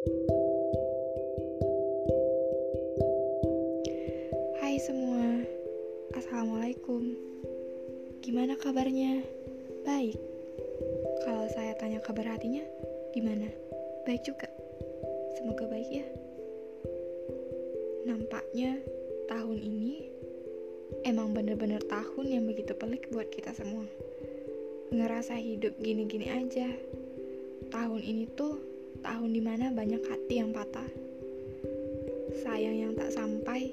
Hai semua, Assalamualaikum. Gimana kabarnya? Baik. Kalau saya tanya kabar hatinya, gimana? Baik juga. Semoga baik ya. Nampaknya tahun ini emang bener-bener tahun yang begitu pelik buat kita semua. Ngerasa hidup gini-gini aja. Tahun ini tuh tahun di mana banyak hati yang patah sayang yang tak sampai,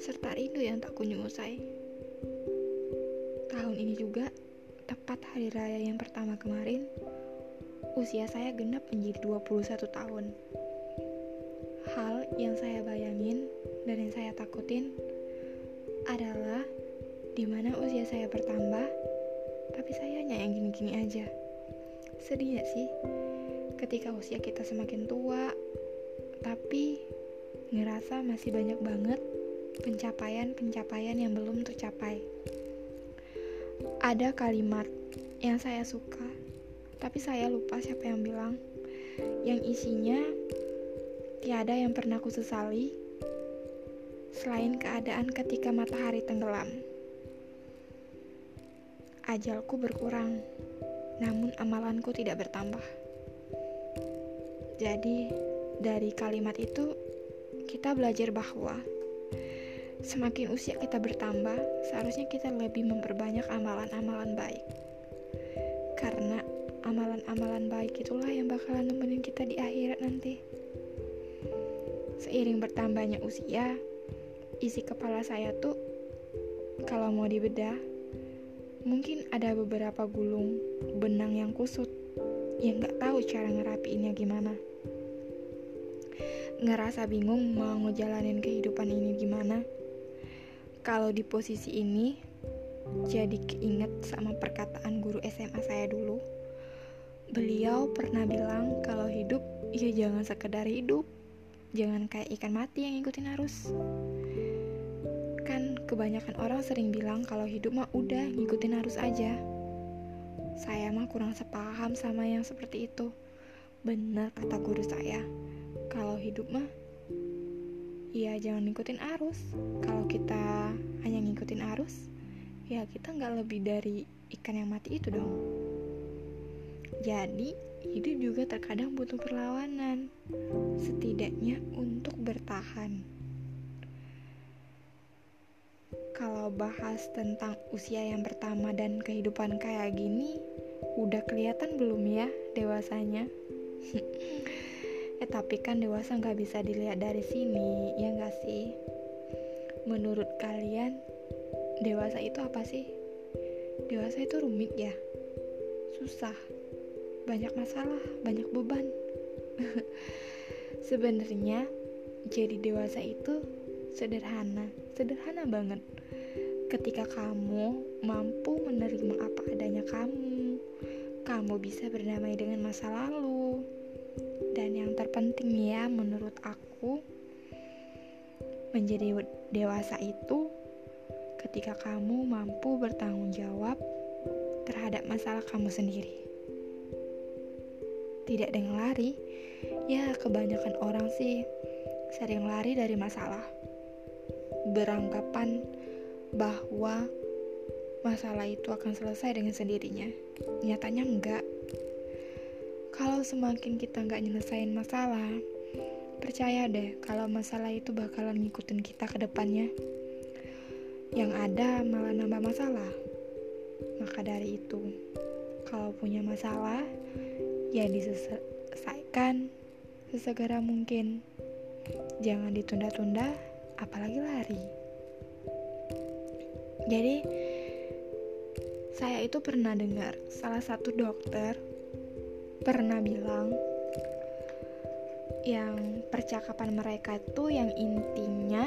serta rindu yang tak kunjung usai. Tahun ini juga, tepat hari raya yang pertama kemarin, usia saya genap menjadi 21 tahun. Hal yang saya bayangin dan yang saya takutin adalah di mana usia saya bertambah, tapi saya hanya yang gini-gini aja. Sedih gak sih? Ketika usia kita semakin tua, tapi ngerasa masih banyak banget pencapaian-pencapaian yang belum tercapai. Ada kalimat yang saya suka, tapi saya lupa siapa yang bilang, yang isinya tiada yang pernah kusesali selain keadaan ketika matahari tenggelam. Ajalku berkurang, namun amalanku tidak bertambah. Jadi, dari kalimat itu, kita belajar bahwa semakin usia kita bertambah, seharusnya kita lebih memperbanyak amalan-amalan baik. Karena amalan-amalan baik itulah yang bakalan nemenin kita di akhirat nanti. Seiring bertambahnya usia, isi kepala saya tuh kalau mau dibedah, mungkin ada beberapa gulung benang yang kusut yang gak tahu cara ngerapiinnya gimana ngerasa bingung mau ngejalanin kehidupan ini gimana. Kalau di posisi ini, jadi keinget sama perkataan guru SMA saya dulu. Beliau pernah bilang kalau hidup ya jangan sekedar hidup, jangan kayak ikan mati yang ngikutin arus. Kan kebanyakan orang sering bilang kalau hidup mah udah ngikutin arus aja. Saya mah kurang sepaham sama yang seperti itu. Benar kata guru saya. Kalau hidup mah ya jangan ngikutin arus. Kalau kita hanya ngikutin arus ya kita nggak lebih dari ikan yang mati itu dong. Jadi hidup juga terkadang butuh perlawanan. Setidaknya untuk bertahan kalau bahas tentang usia yang pertama dan kehidupan kayak gini udah kelihatan belum ya dewasanya Eh tapi kan dewasa nggak bisa dilihat dari sini, ya nggak sih? Menurut kalian, dewasa itu apa sih? Dewasa itu rumit ya? Susah, banyak masalah, banyak beban. Sebenarnya jadi dewasa itu sederhana, sederhana banget. Ketika kamu mampu menerima apa adanya kamu, kamu bisa berdamai dengan masa lalu, dan yang terpenting ya menurut aku menjadi dewasa itu ketika kamu mampu bertanggung jawab terhadap masalah kamu sendiri. Tidak dengan lari, ya kebanyakan orang sih sering lari dari masalah. Beranggapan bahwa masalah itu akan selesai dengan sendirinya. Nyatanya enggak. Kalau semakin kita nggak nyelesain masalah, percaya deh kalau masalah itu bakalan ngikutin kita ke depannya. Yang ada malah nambah masalah. Maka dari itu, kalau punya masalah, ya diselesaikan sesegera mungkin. Jangan ditunda-tunda, apalagi lari. Jadi, saya itu pernah dengar salah satu dokter pernah bilang yang percakapan mereka itu yang intinya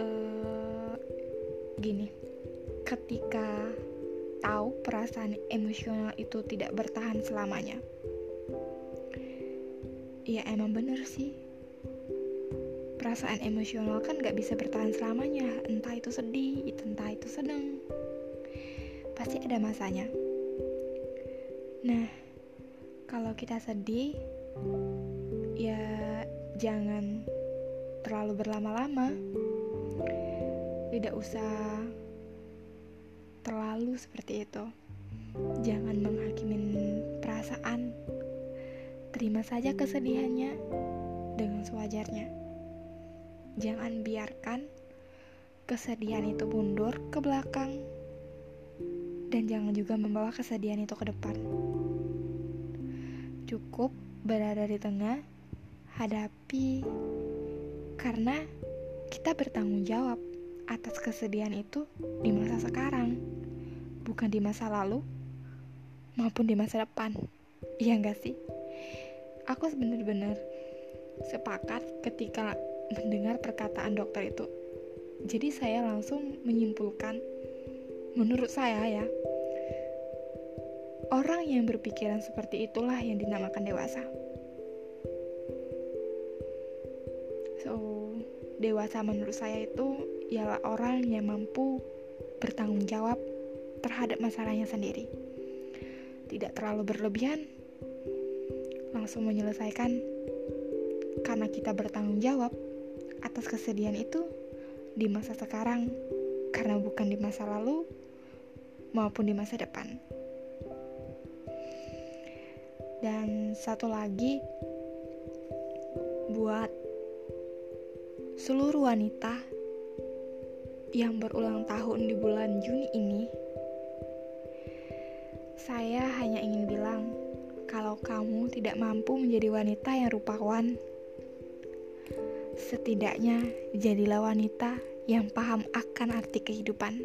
uh, gini ketika tahu perasaan emosional itu tidak bertahan selamanya ya emang bener sih perasaan emosional kan gak bisa bertahan selamanya entah itu sedih entah itu sedang pasti ada masanya nah kalau kita sedih, ya jangan terlalu berlama-lama. Tidak usah terlalu seperti itu. Jangan menghakimi perasaan. Terima saja kesedihannya dengan sewajarnya. Jangan biarkan kesedihan itu mundur ke belakang dan jangan juga membawa kesedihan itu ke depan. Cukup berada di tengah, hadapi, karena kita bertanggung jawab atas kesedihan itu di masa sekarang, bukan di masa lalu maupun di masa depan. Iya enggak sih? Aku benar-benar sepakat ketika mendengar perkataan dokter itu. Jadi saya langsung menyimpulkan Menurut saya ya, orang yang berpikiran seperti itulah yang dinamakan dewasa. So, dewasa menurut saya itu ialah orang yang mampu bertanggung jawab terhadap masalahnya sendiri. Tidak terlalu berlebihan, langsung menyelesaikan karena kita bertanggung jawab atas kesedihan itu di masa sekarang karena bukan di masa lalu maupun di masa depan. Dan satu lagi buat seluruh wanita yang berulang tahun di bulan Juni ini, saya hanya ingin bilang kalau kamu tidak mampu menjadi wanita yang rupawan, setidaknya jadilah wanita yang paham akan arti kehidupan.